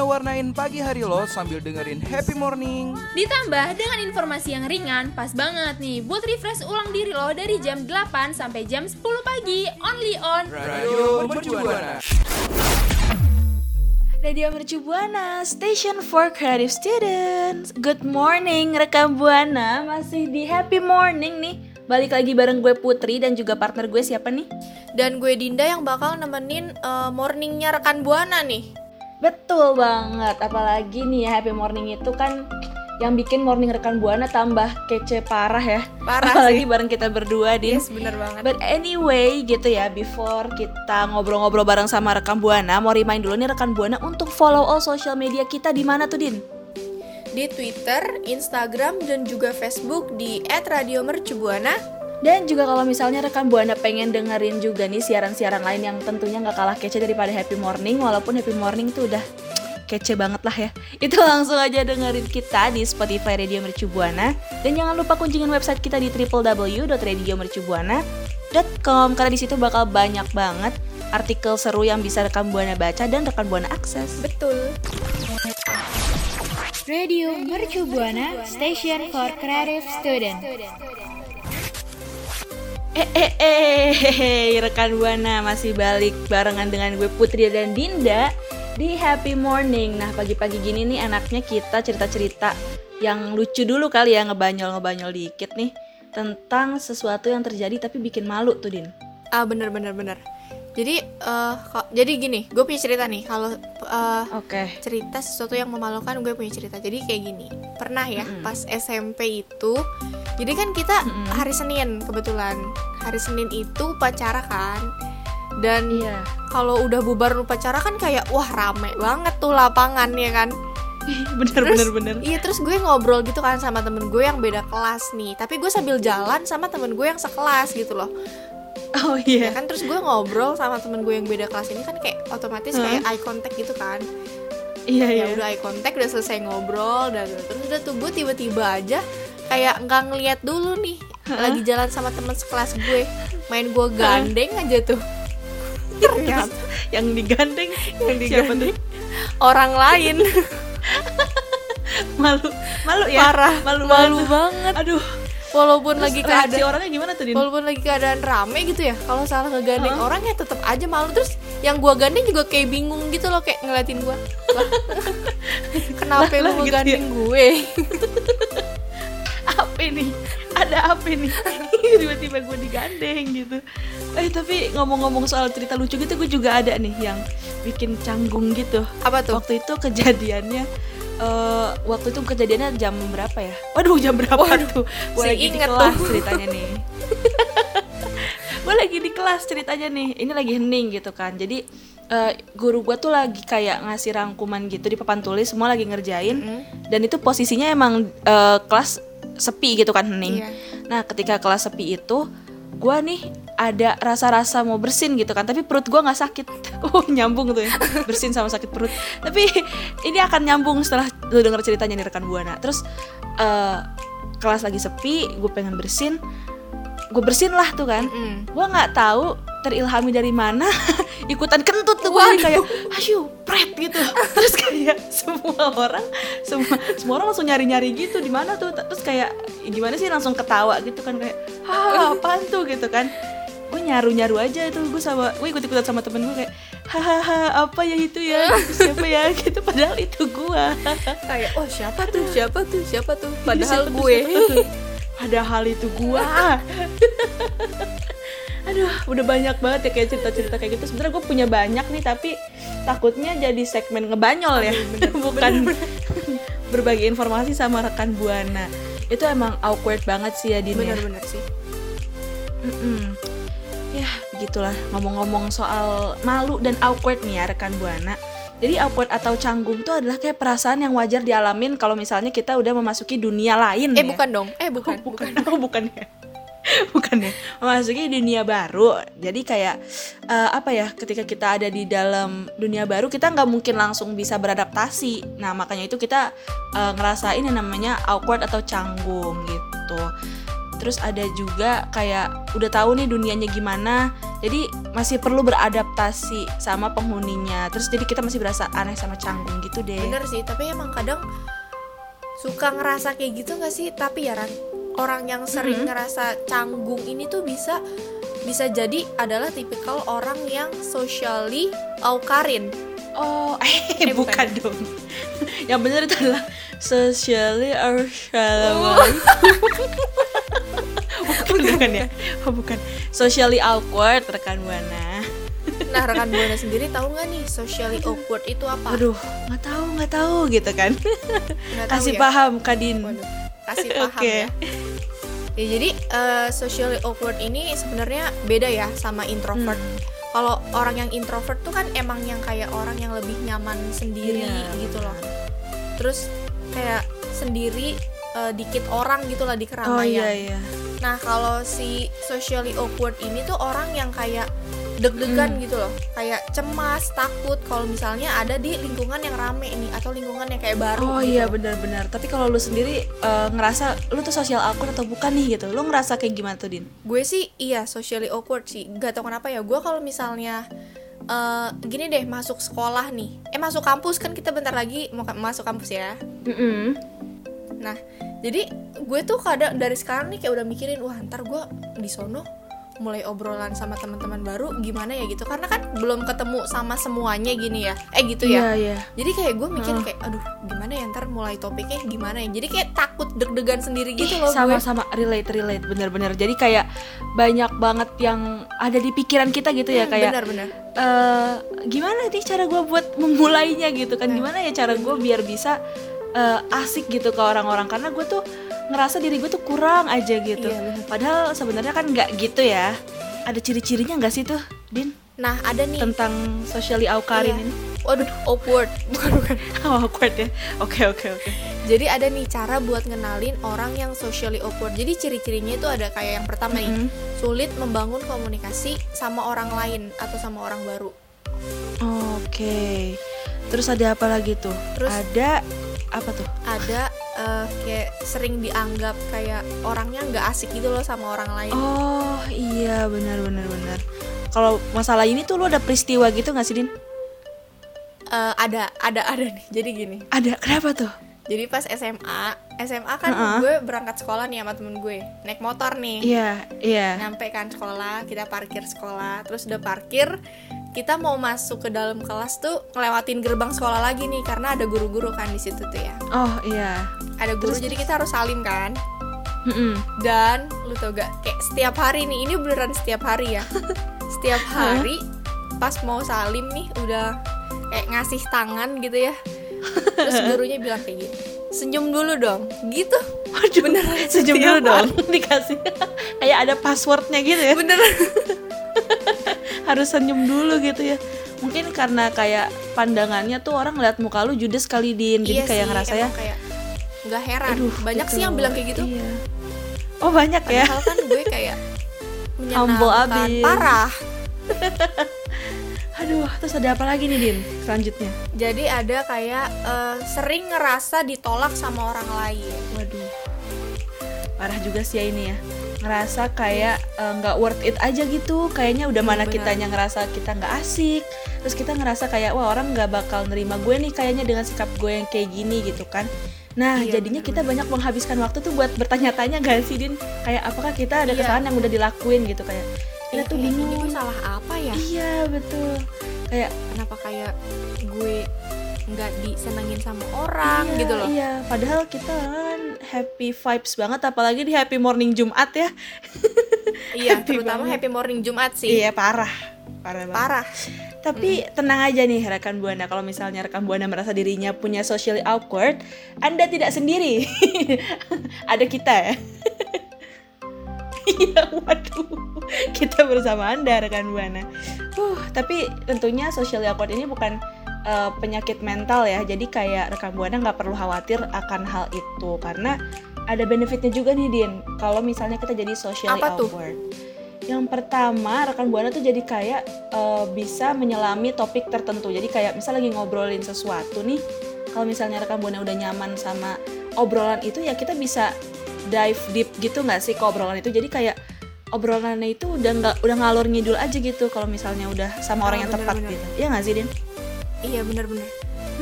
waktunya warnain pagi hari lo sambil dengerin happy morning. Ditambah dengan informasi yang ringan, pas banget nih buat refresh ulang diri lo dari jam 8 sampai jam 10 pagi, only on Radio Mercubuana. Radio Mercu Buana, Station for Creative Students. Good morning, rekam Buana. Masih di happy morning nih. Balik lagi bareng gue Putri dan juga partner gue siapa nih? Dan gue Dinda yang bakal nemenin eh, morningnya rekan Buana nih. Betul banget, apalagi nih ya happy morning itu kan yang bikin morning rekan Buana tambah kece parah ya. Parah apalagi sih. bareng kita berdua, Din. Yes, bener banget. But anyway gitu ya Before kita ngobrol-ngobrol bareng sama rekan Buana Mau remind dulu nih rekan Buana Untuk follow all social media kita di mana tuh Din? Di Twitter, Instagram, dan juga Facebook di @radiomercubuana. Dan juga kalau misalnya rekan Buana pengen dengerin juga nih siaran-siaran lain yang tentunya nggak kalah kece daripada Happy Morning Walaupun Happy Morning tuh udah kece banget lah ya. Itu langsung aja dengerin kita di Spotify Radio Mercu Buana. Dan jangan lupa kunjungin website kita di www.radiomercubuana.com Karena di situ bakal banyak banget artikel seru yang bisa rekan Buana baca dan rekan Buana akses. Betul. Radio Mercu Buana Station for Creative Student Eh eh eh hehe, rekan Buana masih balik barengan dengan gue Putri dan Dinda di Happy Morning. Nah pagi-pagi gini nih enaknya kita cerita-cerita yang lucu dulu kali ya ngebanyol-ngebanyol dikit nih tentang sesuatu yang terjadi tapi bikin malu tuh Din. Ah, bener bener bener. Jadi, eh, kok- jadi gini, gue punya cerita nih. Kalau eh, Oke. cerita sesuatu yang memalukan, gue punya cerita. Jadi kayak gini. Pernah ya, pas SMP itu, jadi kan kita hari Senin kebetulan. Hari Senin itu upacara kan. Dan Iya. kalau udah bubar upacara kan kayak wah rame banget tuh lapangan ya kan. bener Terus, bener bener. Iya terus gue ngobrol gitu kan sama temen gue yang beda kelas nih Tapi gue sambil jalan sama temen gue yang sekelas gitu loh Oh Ya iya. kan terus gue ngobrol sama temen gue yang beda kelas ini kan kayak otomatis kayak eye contact gitu kan Iya iya. Ya udah eye contact udah selesai ngobrol dan terus udah tuh gue tiba-tiba aja kayak nggak ngeliat dulu nih. Lagi jalan sama temen sekelas gue. Main gue gandeng aja tuh. Ternyata Yang digandeng? Yang digandeng. orang lain. Malu malu ya. Parah. Malu Malu banget. banget. Aduh. Walaupun Terus lagi keadaan orangnya gimana tuh Din? walaupun lagi keadaan rame gitu ya kalau salah ngegandeng orang ya tetap aja malu. Terus yang gua gandeng juga kayak bingung gitu loh kayak ngeliatin gua. Kenapa Lah, lu gitu ngegandeng gue? Apa ini? Ada apa ini? Tiba-tiba gue digandeng gitu. Eh tapi ngomong-ngomong soal cerita lucu gitu gue juga ada nih yang bikin canggung gitu. Apa tuh? Waktu itu kejadiannya eh waktu itu kejadiannya jam berapa ya? Waduh jam berapa tuh? Gue lagi di kelas tuh. ceritanya nih gue lagi di kelas ceritanya nih ini lagi hening gitu kan. Jadi eh, guru gue tuh lagi kayak ngasih rangkuman gitu di papan tulis semua lagi ngerjain. Dan itu posisinya emang eh, kelas sepi gitu kan hening. Iya. nah ketika kelas sepi itu gue nih ada rasa-rasa mau bersin gitu kan. Tapi perut gue nggak sakit. Oh nyambung tuh ya. Bersin sama sakit perut. Tapi ini akan nyambung setelah lu denger ceritanya nih rekan buana terus eh, kelas lagi sepi gue pengen bersin gue bersin lah tuh kan. Mm. gue nggak tahu terilhami dari mana. Ikutan kentut tuh gue kayak ayo pret gitu. Terus kayak semua orang semua semua orang langsung nyari nyari gitu di mana tuh? Terus kayak gimana sih? Langsung ketawa gitu kan kayak hah apaan tuh? Gitu kan. Gue nyaru nyaru aja itu gue sama gue ikut ikutan sama temen gue kayak hahaha apa ya itu ya? Siapa ya? Gitu padahal itu gue kayak oh siapa tuh? Siapa tuh? Siapa tuh? Padahal siapa tuh, gue. Siapa tuh? Padahal itu gua aduh udah banyak banget ya kayak cerita-cerita kayak gitu sebenarnya gue punya banyak nih tapi takutnya jadi segmen ngebanyol ya bukan berbagi informasi sama rekan buana itu emang awkward banget sih ya Din ya. bener-bener sih Mm-mm. Ya, begitulah ngomong-ngomong soal malu dan awkward nih ya rekan Buana. Jadi awkward atau canggung itu adalah kayak perasaan yang wajar dialamin kalau misalnya kita udah memasuki dunia lain Eh ya. bukan dong. Eh bukan. Oh, bukan. Oh, bukan ya. bukan ya. Memasuki dunia baru. Jadi kayak eh, apa ya? Ketika kita ada di dalam dunia baru, kita nggak mungkin langsung bisa beradaptasi. Nah, makanya itu kita eh, ngerasain yang namanya awkward atau canggung gitu. Terus ada juga kayak udah tahu nih dunianya gimana, jadi masih perlu beradaptasi sama penghuninya. Terus jadi kita masih berasa aneh sama canggung gitu deh. Bener sih, tapi emang kadang suka ngerasa kayak gitu gak sih? Tapi ya Ran, orang yang sering ngerasa canggung ini tuh bisa bisa jadi adalah tipikal orang yang socially aukarin. Oh, eh, Eh, bukan, bukan. dong. Yang benar itu adalah socially or shallow. bukan, bukan ya? Oh, bukan. Socially awkward rekan Buana. Nah, rekan Buana sendiri tahu nggak nih socially awkward itu apa? Aduh, nggak tahu, nggak tahu gitu kan. Tahu Kasih ya? paham Kadin. Waduh, kasih paham Oke. ya. Ya jadi eh, socially awkward ini sebenarnya beda ya sama introvert. Hmm. Kalau orang yang introvert tuh kan emang yang kayak orang yang lebih nyaman sendiri Iya, gitu loh. Terus kayak sendiri eh, dikit orang gitu lah di Oh keramaian. iya iya. Nah kalau si socially awkward ini tuh orang yang kayak deg-degan Hmm. gitu loh, kayak cemas, takut kalau misalnya ada di lingkungan yang rame nih atau lingkungan yang kayak baru. Oh gitu. iya benar-benar. Tapi kalau lu sendiri eh, ngerasa lu tuh social awkward atau bukan nih gitu? Lu ngerasa kayak gimana tuh Din? Gue sih iya socially awkward sih. Gak tau kenapa ya. Gue kalau misalnya eh, gini deh masuk sekolah nih, eh masuk kampus kan kita bentar lagi mau masuk kampus ya. Mm-mm. Nah jadi gue tuh kadang dari sekarang nih kayak udah mikirin wah ntar gue di sono mulai obrolan sama teman-teman baru gimana ya? Gitu. Karena kan belum ketemu sama semuanya gini ya. Eh gitu ya. Iya iya. jadi kayak gue mikir kayak aduh gimana ya ntar mulai topiknya gimana ya? Jadi kayak takut deg-degan sendiri gitu Ih, loh gue. Sama-sama relate relate. Bener-bener. Jadi kayak banyak banget yang ada di pikiran kita gitu ya kayak bener-bener eh gimana nih cara gue buat memulainya gitu kan? Gimana ya cara gue biar bisa eh, asik gitu ke orang-orang karena gue tuh ngerasa diri gue tuh kurang aja gitu Iya, bener. padahal sebenarnya kan nggak gitu ya ada ciri-cirinya nggak sih tuh din nah ada nih tentang socially awkarin Iya. ini Waduh, awkward. Bukan, bukan. oh, awkward ya oke oke oke Jadi ada nih cara buat ngenalin orang yang socially awkward. Jadi ciri-cirinya itu ada kayak yang pertama nih, Mhm. sulit membangun komunikasi sama orang lain atau sama orang baru. oke terus ada apa lagi tuh Terus- ada apa tuh Ada eh, kayak sering dianggap kayak orangnya nggak asik gitu loh sama orang lain. Oh iya benar benar benar. Kalau masalah ini tuh lu ada peristiwa gitu nggak sih Din? Eh, ada, ada, ada nih. Jadi gini. Ada kenapa tuh? Jadi pas SMA, SMA kan Heeh. gue berangkat sekolah nih sama temen gue, naik motor nih. Iya iya. nyampe kan sekolah kita parkir sekolah terus udah parkir kita mau masuk ke dalam kelas tuh ngelewatin gerbang sekolah lagi nih karena ada guru-guru kan di situ tuh ya Oh iya. ada guru jadi kita harus salim kan Mm-mm. dan lu tau gak kayak setiap hari nih ini beneran setiap hari ya setiap hari pas mau salim nih udah kayak ngasih tangan gitu ya terus gurunya bilang kayak gini senyum dulu dong gitu Waduh, Beneran senyum dulu dong dikasih kayak ada passwordnya gitu ya. beneran Harus senyum dulu gitu ya. Mungkin karena kayak pandangannya tuh orang ngeliat muka lu judes kali Din, jadi Iya kayak sih, ngerasa ya. kayak nggak heran Aduh, banyak gitu. sih yang bilang kayak gitu Iya. Oh banyak ya. padahal kan gue kayak menyenangkan abis. parah Aduh, terus ada apa lagi nih Din? Selanjutnya. jadi ada kayak eh, sering ngerasa ditolak sama orang lain Waduh, parah juga sih ya ini ya. Ngerasa kayak eh, nggak worth it aja gitu. Kayaknya udah mana benar. kitanya ngerasa kita nggak asik. Terus kita ngerasa kayak wah orang nggak bakal nerima gue nih kayaknya dengan sikap gue yang kayak gini gitu kan. Nah Iya, jadinya kita banyak menghabiskan waktu tuh buat bertanya-tanya gak sih Din? Kayak apakah kita ada Iya. kesalahan yang udah dilakuin gitu kayak kita Iya, tuh ini bingung. gue salah apa ya Iya betul. Kayak kenapa kayak gue nggak disenengin sama orang iya, gitu loh Iya, padahal kita kan happy vibes banget apalagi di happy morning Jumat ya. iya happy terutama banget. happy morning Jumat sih Iya parah, parah banget. parah Tapi tenang aja nih rekan buana kalau misalnya rekan buana merasa dirinya punya socially awkward, Anda tidak sendiri. Ada kita ya. Iya, waduh. Kita bersama Anda rekan Buana. Uh, tapi tentunya social awkward ini bukan uh, penyakit mental ya. Jadi kayak rekan Buana nggak perlu khawatir akan hal itu karena ada benefitnya juga nih Din. Kalau misalnya kita jadi socially Apa tuh? awkward. Yang pertama, rekan Buana tuh jadi kayak uh, bisa menyelami topik tertentu. Jadi kayak misal lagi ngobrolin sesuatu nih, kalau misalnya rekan Buana udah nyaman sama obrolan itu ya kita bisa dive deep gitu nggak sih ke obrolan itu. Jadi kayak obrolannya itu udah nggak udah ngalur ngidul aja gitu kalau misalnya udah sama orang Ah, yang tepat bener-bener. gitu. Iya nggak sih Din? Iya bener-bener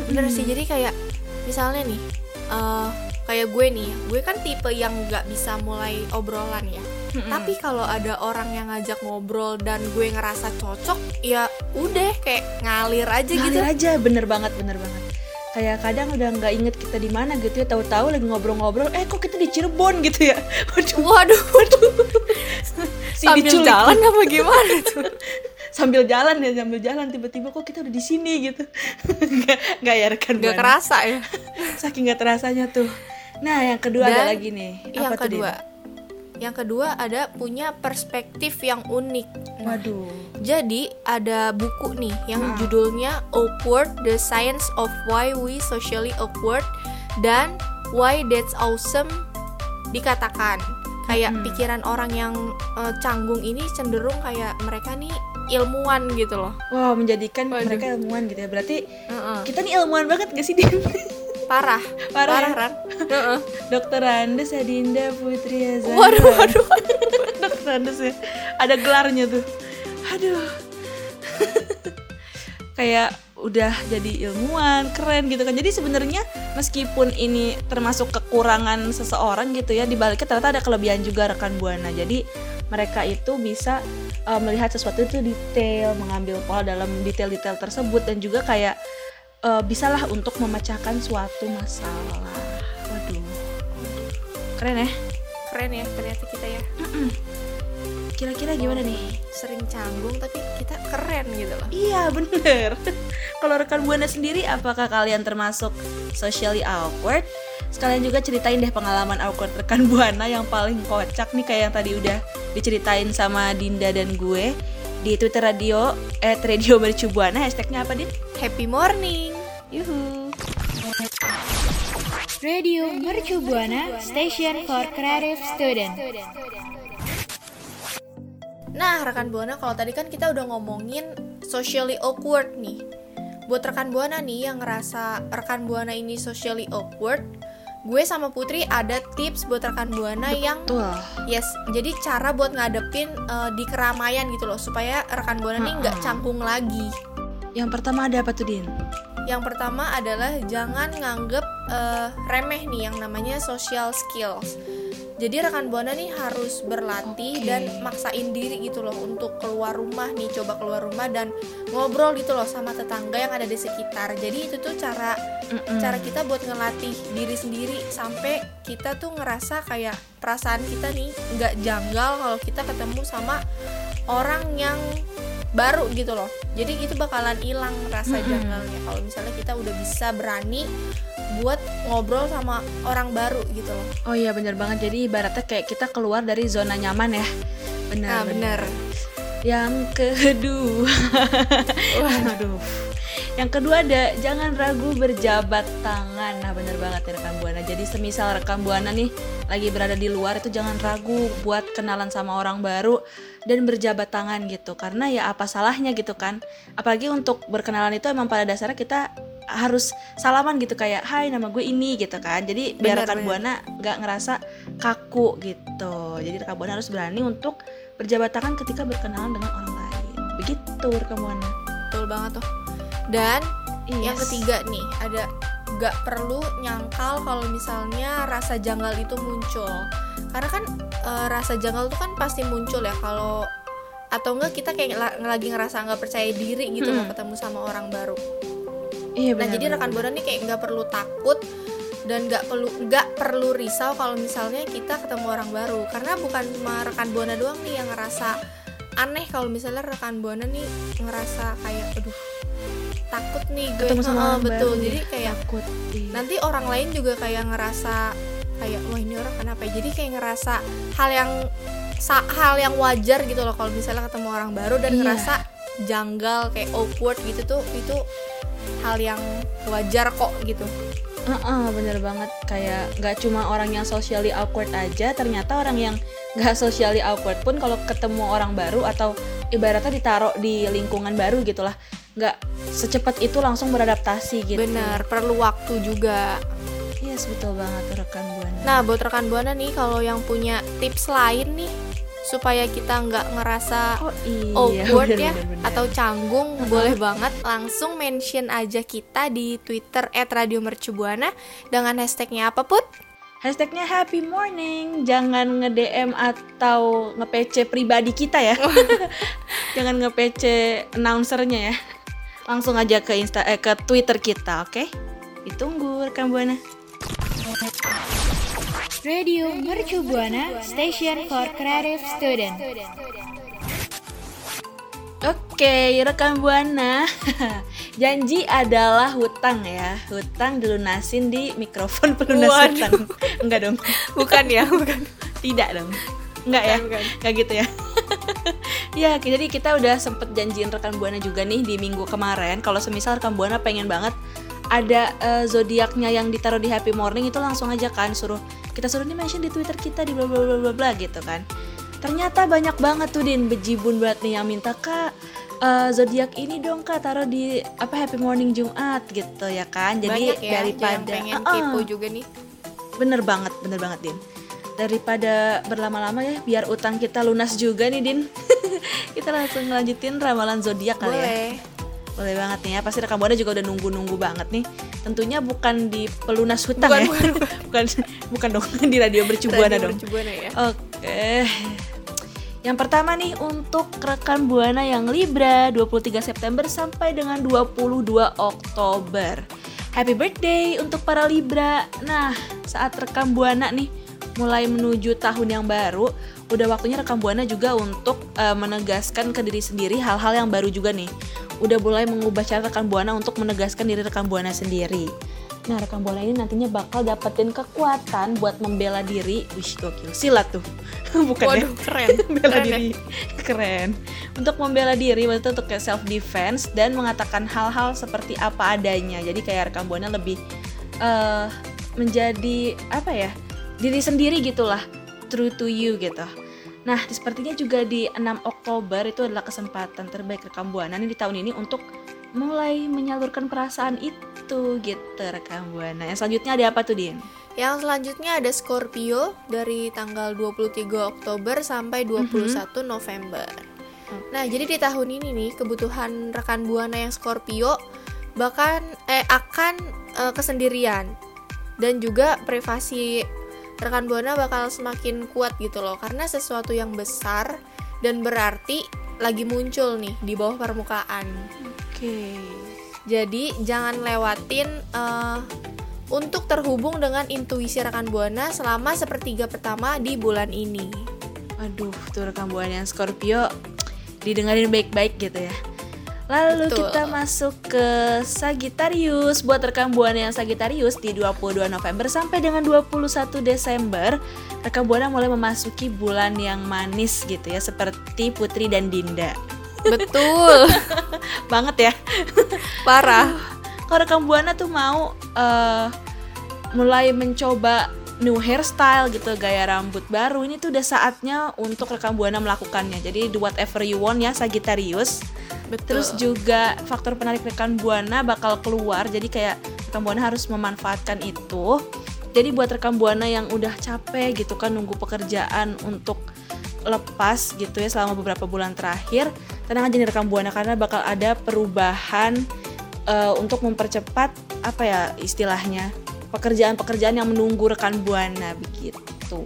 Bener sih jadi kayak Misalnya nih eh, Kayak gue nih Gue kan tipe yang nggak bisa mulai obrolan ya Tapi kalau ada orang yang ngajak ngobrol Dan gue ngerasa cocok Ya udah kayak ngalir aja gitu Ngalir aja bener banget bener banget. Kayak kadang udah nggak inget kita di mana gitu ya, tahu-tahu lagi ngobrol-ngobrol, eh kok kita di Cirebon? gitu ya. Waduh, Waduh. Si Sambil diculik. jalan apa gimana tuh? Sambil jalan ya sambil jalan tiba-tiba kok kita udah di sini gitu. Nggak nggak ya rekan Gak Buana? kerasa ya. Saking nggak terasanya tuh. Nah yang kedua ada Dan lagi nih. Yang Apa tuh, kedua Yang kedua ada punya perspektif yang unik Nah, waduh Jadi ada buku nih yang Hmm. judulnya Awkward: The Science of Why We Socially Awkward dan Why That's Awesome dikatakan kayak Hmm. pikiran orang yang eh, canggung ini cenderung kayak mereka nih ilmuwan gitu loh. wow menjadikan Waduh. mereka ilmuwan gitu ya berarti Heeh. kita nih ilmuwan banget gak sih Din? Parah, Parah ya? Ran. Dokter Andes Adinda Putri Azhar. Waduh, waduh. Dokter Andes ya. Ada gelarnya tuh. Aduh. Kayak udah jadi ilmuwan keren gitu kan. Jadi sebenarnya meskipun ini termasuk kekurangan seseorang gitu ya dibaliknya ternyata ada kelebihan juga rekan buana. Jadi mereka itu bisa uh, melihat sesuatu itu detail mengambil pola dalam detail-detail tersebut dan juga kayak uh, bisalah untuk memecahkan suatu masalah. Waduh. Keren ya? Keren ya ternyata kita ya. kira-kira gimana nih? Sering canggung tapi kita keren gitu loh. Iya bener. Kalau rekan Buana sendiri apakah kalian termasuk socially awkward? Sekalian juga ceritain deh pengalaman awkward rekan Buana yang paling kocak nih kayak yang tadi udah diceritain sama Dinda dan gue di Twitter Radio at Radio Mercu Buana hashtagnya apa Din? Happy morning. Yuhu Radio Mercu Buana Station for Creative Student. Nah, rekan Buana, kalau tadi kan kita udah ngomongin socially awkward nih. Buat rekan Buana nih yang ngerasa rekan Buana ini socially awkward, gue sama Putri ada tips buat rekan Buana yang yes, jadi cara buat ngadepin eh, di keramaian gitu loh supaya rekan Buana nih nggak canggung lagi. Yang pertama ada apa tuh Din? Yang pertama adalah jangan nganggep eh, remeh nih yang namanya social skills. Jadi rekan buana nih harus berlatih Oke. dan maksain diri gitu loh untuk keluar rumah nih, coba keluar rumah dan ngobrol gitu loh sama tetangga yang ada di sekitar. Jadi itu tuh cara Mm-mm. cara kita buat ngelatih diri sendiri sampai kita tuh ngerasa kayak perasaan kita nih nggak janggal kalau kita ketemu sama orang yang baru gitu loh jadi itu bakalan hilang rasa Mm-mm. janggalnya kalau misalnya kita udah bisa berani buat ngobrol sama orang baru gitu loh. Oh iya bener banget. Jadi ibaratnya kayak kita keluar dari zona nyaman ya. Benar nah bener. Yang kedua. Waduh. Yang kedua ada jangan ragu berjabat tangan. Nah bener banget ya rekan Buana. Jadi semisal rekan Buana nih lagi berada di luar itu jangan ragu buat kenalan sama orang baru dan berjabat tangan gitu. Karena ya apa salahnya gitu kan. Apalagi untuk berkenalan itu emang pada dasarnya kita harus salaman gitu kayak hai nama gue ini gitu kan. Jadi biar Bener, rekan buana nggak ngerasa kaku gitu. Jadi rekan buana harus berani untuk berjabat tangan ketika berkenalan dengan orang lain. Begitu rekan buana. Betul banget tuh. Dan yang Yes. ketiga nih ada nggak perlu nyangkal kalau misalnya rasa janggal itu muncul. Karena kan e, rasa janggal itu kan pasti muncul ya kalau atau enggak kita kayak la- lagi ngerasa nggak percaya diri gitu loh Mm-mm. ketemu sama orang baru iya nah benar, jadi rekan buana nih kayak nggak perlu takut dan nggak perlu nggak perlu risau kalau misalnya kita ketemu orang baru. Karena bukan cuma rekan buana doang nih yang ngerasa aneh kalau misalnya rekan buana nih ngerasa kayak aduh takut nih gue. Ketemu sama orang betul. baru, jadi kayak takut iya. nanti orang lain juga kayak ngerasa kayak wah ini orang kenapa ya? Jadi kayak ngerasa hal yang hal yang wajar gitu loh kalau misalnya ketemu orang baru dan Iya. ngerasa janggal kayak awkward gitu tuh itu hal yang wajar kok gitu. Heeh, bener banget. Kayak nggak cuma orang yang socially awkward aja ternyata orang yang nggak socially awkward pun kalau ketemu orang baru atau ibaratnya ditaruh di lingkungan baru gitulah nggak secepat itu langsung beradaptasi gitu. Benar perlu waktu juga. Yes betul banget rekan buana. Nah buat rekan buana nih kalau yang punya tips lain nih supaya kita nggak ngerasa oh iya. awkward bener, ya bener, bener. atau canggung boleh banget. Langsung mention aja kita di Twitter @radiomercubuana dengan hashtagnya apa put? hashtagnya happy morning. Jangan nge DM atau nge PC pribadi kita ya. Jangan nge PC announcernya ya. Langsung aja ke insta eh, ke Twitter kita oke? Ditunggu rekan buana Radio Mercu Buana Station for Creative Student. Oke, rekan buana. Janji adalah hutang ya. Hutang dilunasin di mikrofon pelunas Waduh. hutang. Enggak dong. Bukan ya, bukan. Tidak dong. Enggak ya? Bukan. Enggak gitu ya. ya, jadi kita udah sempet janjiin rekan buana juga nih di minggu kemarin kalau semisal rekan buana pengen banget ada eh, zodiaknya yang ditaruh di Happy Morning itu langsung aja kan suruh kita suruh nih mention di Twitter kita di bla bla bla bla bla gitu kan. Ternyata banyak banget tuh Din bejibun banget nih yang minta kak eh, zodiak ini dong kak taruh di apa Happy Morning Jumat gitu ya kan. Jadi Banyak ya daripada yang pengen Ah, ah. kepo juga nih. Bener banget, bener banget Din. Daripada berlama-lama ya, biar utang kita lunas juga nih Din. kita langsung lanjutin ramalan zodiak kali ya. Boleh. Banget nih ya. Pasti rekan buana juga udah nunggu-nunggu banget nih. Tentunya bukan di pelunas hutang Bukan, ya. bukan, bukan, bukan dong di radio bercubuana Radio dong. Mercubuana ya. Oke. Yang pertama nih untuk rekan Buana yang Libra 23 September sampai dengan 22 Oktober. Happy birthday untuk para Libra. Nah, saat rekan Buana nih mulai menuju tahun yang baru, udah waktunya rekan Buana juga untuk eh, menegaskan ke diri sendiri hal-hal yang baru juga nih. Udah mulai mengubah cara rekan Buana untuk menegaskan diri rekan Buana sendiri. Nah, rekan Buana ini nantinya bakal dapetin kekuatan buat membela diri. Wih, gokil. Silat tuh. Bukan ya? Waduh, keren. membela Keren ya. diri keren untuk membela diri maksudnya untuk kayak self defense dan mengatakan hal-hal seperti apa adanya jadi kayak rekam buana lebih eh menjadi apa ya diri sendiri gitulah true to you gitu nah sepertinya juga di 6 Oktober itu adalah kesempatan terbaik rekam buana nih di tahun ini untuk mulai menyalurkan perasaan itu gitu rekam buana yang selanjutnya ada apa tuh Din? Yang selanjutnya ada Scorpio dari tanggal 23 Oktober sampai 21 November. Nah, jadi di tahun ini nih kebutuhan rekan Buana yang Scorpio bahkan eh akan eh, kesendirian dan juga privasi rekan Buana bakal semakin kuat gitu loh karena sesuatu yang besar dan berarti lagi muncul nih di bawah permukaan. Oke Jadi jangan lewatin eh, untuk terhubung dengan intuisi rekan buana selama sepertiga pertama di bulan ini. Aduh, tuh rekam buana yang Scorpio didengarin baik-baik gitu ya. Lalu Betul. kita masuk ke Sagittarius. Buat rekam buana yang Sagittarius di 22 November sampai dengan 21 Desember Rekam buana mulai memasuki bulan yang manis gitu ya Seperti Putri dan Dinda. Betul, Banget ya. Parah. Kalau rekam buana tuh mau eh, mulai mencoba new hairstyle gitu gaya rambut baru ini tuh udah saatnya untuk rekam buana melakukannya. Jadi do whatever you want ya Sagittarius Betul. terus juga faktor penarik rekan buana bakal keluar jadi kayak rekan buana harus memanfaatkan itu jadi buat rekan buana yang udah capek gitu kan nunggu pekerjaan untuk lepas gitu ya selama beberapa bulan terakhir tenang aja nih rekam buana karena bakal ada perubahan eh, untuk mempercepat apa ya istilahnya pekerjaan-pekerjaan yang menunggu rekan buana begitu.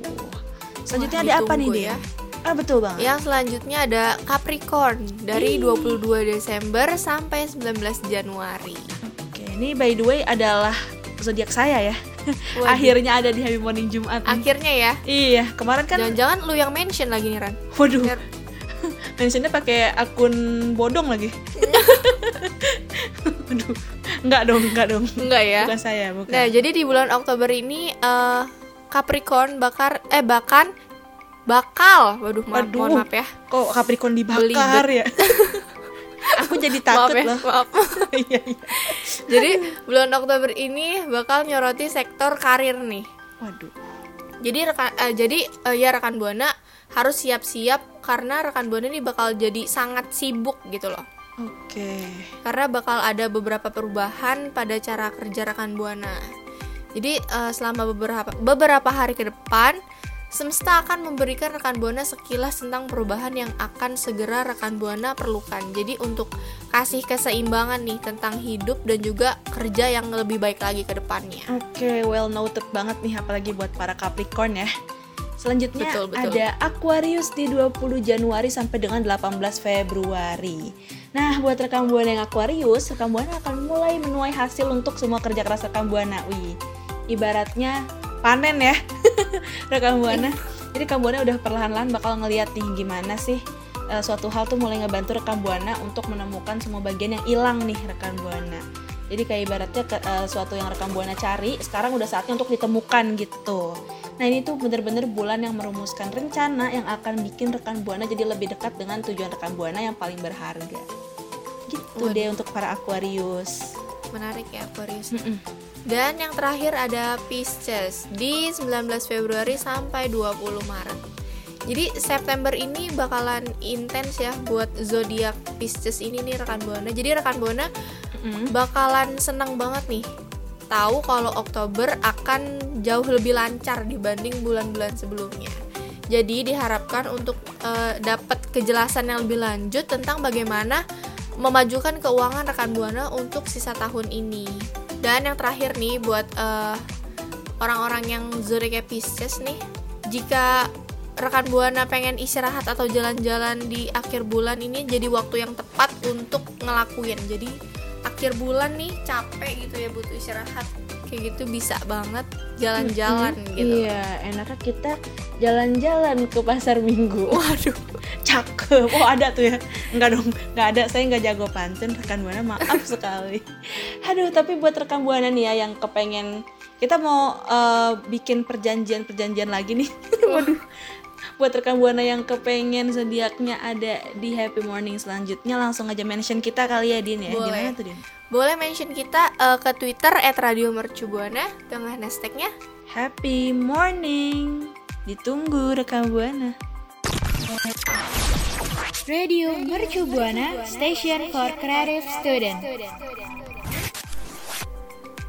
Selanjutnya Wah, ada apa nih ditunggu dia? Ah betul banget. Yang selanjutnya ada Capricorn dari Ih. 22 Desember sampai 19 Januari. Oke, ini by the way adalah zodiak saya ya. Waduh. Akhirnya ada di Happy Morning Jumat. nih. Akhirnya ya. Iya, kemarin kan Jangan-jangan lu yang mention lagi nih Ran. waduh, Biar- mentionnya pakai akun bodong lagi. Waduh, enggak dong, enggak dong. Enggak ya. Bukan saya, bukan. Nah, jadi di bulan Oktober ini eh, Capricorn bakar eh bahkan bakal waduh ma- Waduh. mohon maaf ya Kok Capricorn dibakar Belibet. ya? Aku jadi maaf takut ya loh. maaf Iya, iya. jadi bulan Oktober ini bakal nyoroti sektor karir nih Waduh. jadi rekan eh, jadi eh, ya rekan buana harus siap-siap karena rekan buana ini bakal jadi sangat sibuk gitu loh Oke. karena bakal ada beberapa perubahan pada cara kerja rekan buana. Jadi eh, selama beberapa beberapa hari ke depan semesta akan memberikan rekan buana sekilas tentang perubahan yang akan segera rekan buana perlukan. Jadi untuk kasih keseimbangan nih tentang hidup dan juga kerja yang lebih baik lagi ke depannya. Oke, well noted banget nih apalagi buat para Capricorn ya. Selanjutnya Betul, betul. ada Aquarius di 20 Januari sampai dengan 18 Februari. Nah, buat rekan Buana yang Aquarius, rekan Buana akan mulai menuai hasil untuk semua kerja keras rekan Buana. Wih, ibaratnya panen ya. rekan Buana. Jadi rekan Buana udah perlahan-lahan bakal ngeliat nih gimana sih eh, suatu hal tuh mulai ngebantu rekan Buana untuk menemukan semua bagian yang hilang nih rekan Buana. Jadi kayak ibaratnya ke, eh, suatu yang rekam buana cari, sekarang udah saatnya untuk ditemukan gitu. Nah ini tuh bener-bener bulan yang merumuskan rencana yang akan bikin rekan buana jadi lebih dekat dengan tujuan rekan buana yang paling berharga. Gitu Waduh. deh untuk para Aquarius. Menarik ya Aquarius. Mm-mm. Dan yang terakhir ada Pisces di 19 Februari sampai 20 Maret. Jadi September ini bakalan intens ya buat zodiak Pisces ini nih rekan buana. Jadi rekan buana bakalan senang banget nih tahu kalau Oktober akan jauh lebih lancar dibanding bulan-bulan sebelumnya. Jadi diharapkan untuk eh, dapat kejelasan yang lebih lanjut tentang bagaimana memajukan keuangan rekan buana untuk sisa tahun ini. Dan yang terakhir nih buat eh, orang-orang yang zodiak Pisces nih, jika rekan buana pengen istirahat atau jalan-jalan di akhir bulan ini jadi waktu yang tepat untuk ngelakuin. Jadi akhir bulan nih capek gitu ya butuh istirahat kayak gitu bisa banget jalan-jalan gitu. Iya, enaknya kita jalan-jalan ke pasar minggu. Waduh, Cakep. Oh ada tuh ya. Enggak dong, enggak ada. Saya nggak jago pantun rekan buana. Maaf sekali. Aduh, tapi buat rekan buana nih ya yang kepengen kita mau eh, bikin perjanjian-perjanjian lagi nih. Waduh. Buat rekan buana yang kepengen zodiaknya ada di Happy Morning selanjutnya langsung aja mention kita kali ya Din ya. Boleh. Gimana tuh Din? boleh mention kita eh, ke Twitter @radiomercubuana dengan hashtagnya Happy Morning. Ditunggu rekan buana. Radio Mercu Buana Station for Creative Student.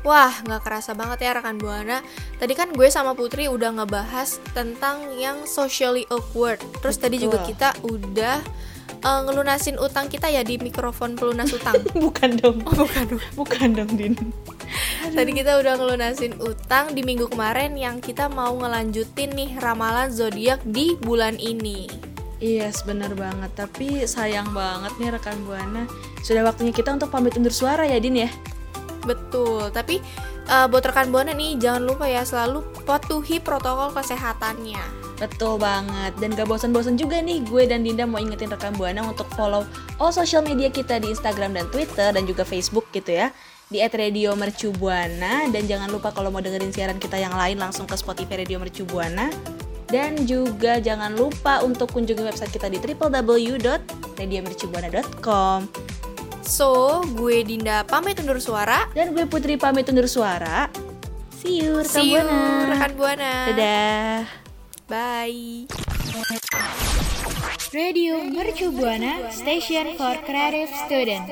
Wah, nggak kerasa banget ya rekan buana. Tadi kan gue sama Putri udah ngebahas tentang yang socially awkward. Terus tadi juga kita udah eh, ngelunasin utang kita ya di mikrofon pelunas utang. Bukan dong. oh, bukan dong. Bukan dong Din. Tadi kita udah ngelunasin utang di minggu kemarin yang kita mau ngelanjutin nih ramalan zodiak di bulan ini. Iya, yes, bener banget. Tapi sayang banget nih rekan buana. Sudah waktunya kita untuk pamit undur suara ya, Din ya. Betul, tapi eh, buat rekan buana nih jangan lupa ya selalu patuhi protokol kesehatannya. Betul banget. Dan gak bosan-bosan juga nih gue dan Dinda mau ingetin rekan buana untuk follow all social media kita di Instagram dan Twitter dan juga Facebook gitu ya. Di @radiomercubuana dan jangan lupa kalau mau dengerin siaran kita yang lain langsung ke Spotify Radio Mercubuana. Dan juga jangan lupa untuk kunjungi website kita di www.radiomercubuana.com. So, gue Dinda pamit undur suara. Dan gue Putri pamit undur suara. See you, rekan See you, buana. rekan buana. Dadah. Bye. Radio Mercu Buana Station for Creative Student.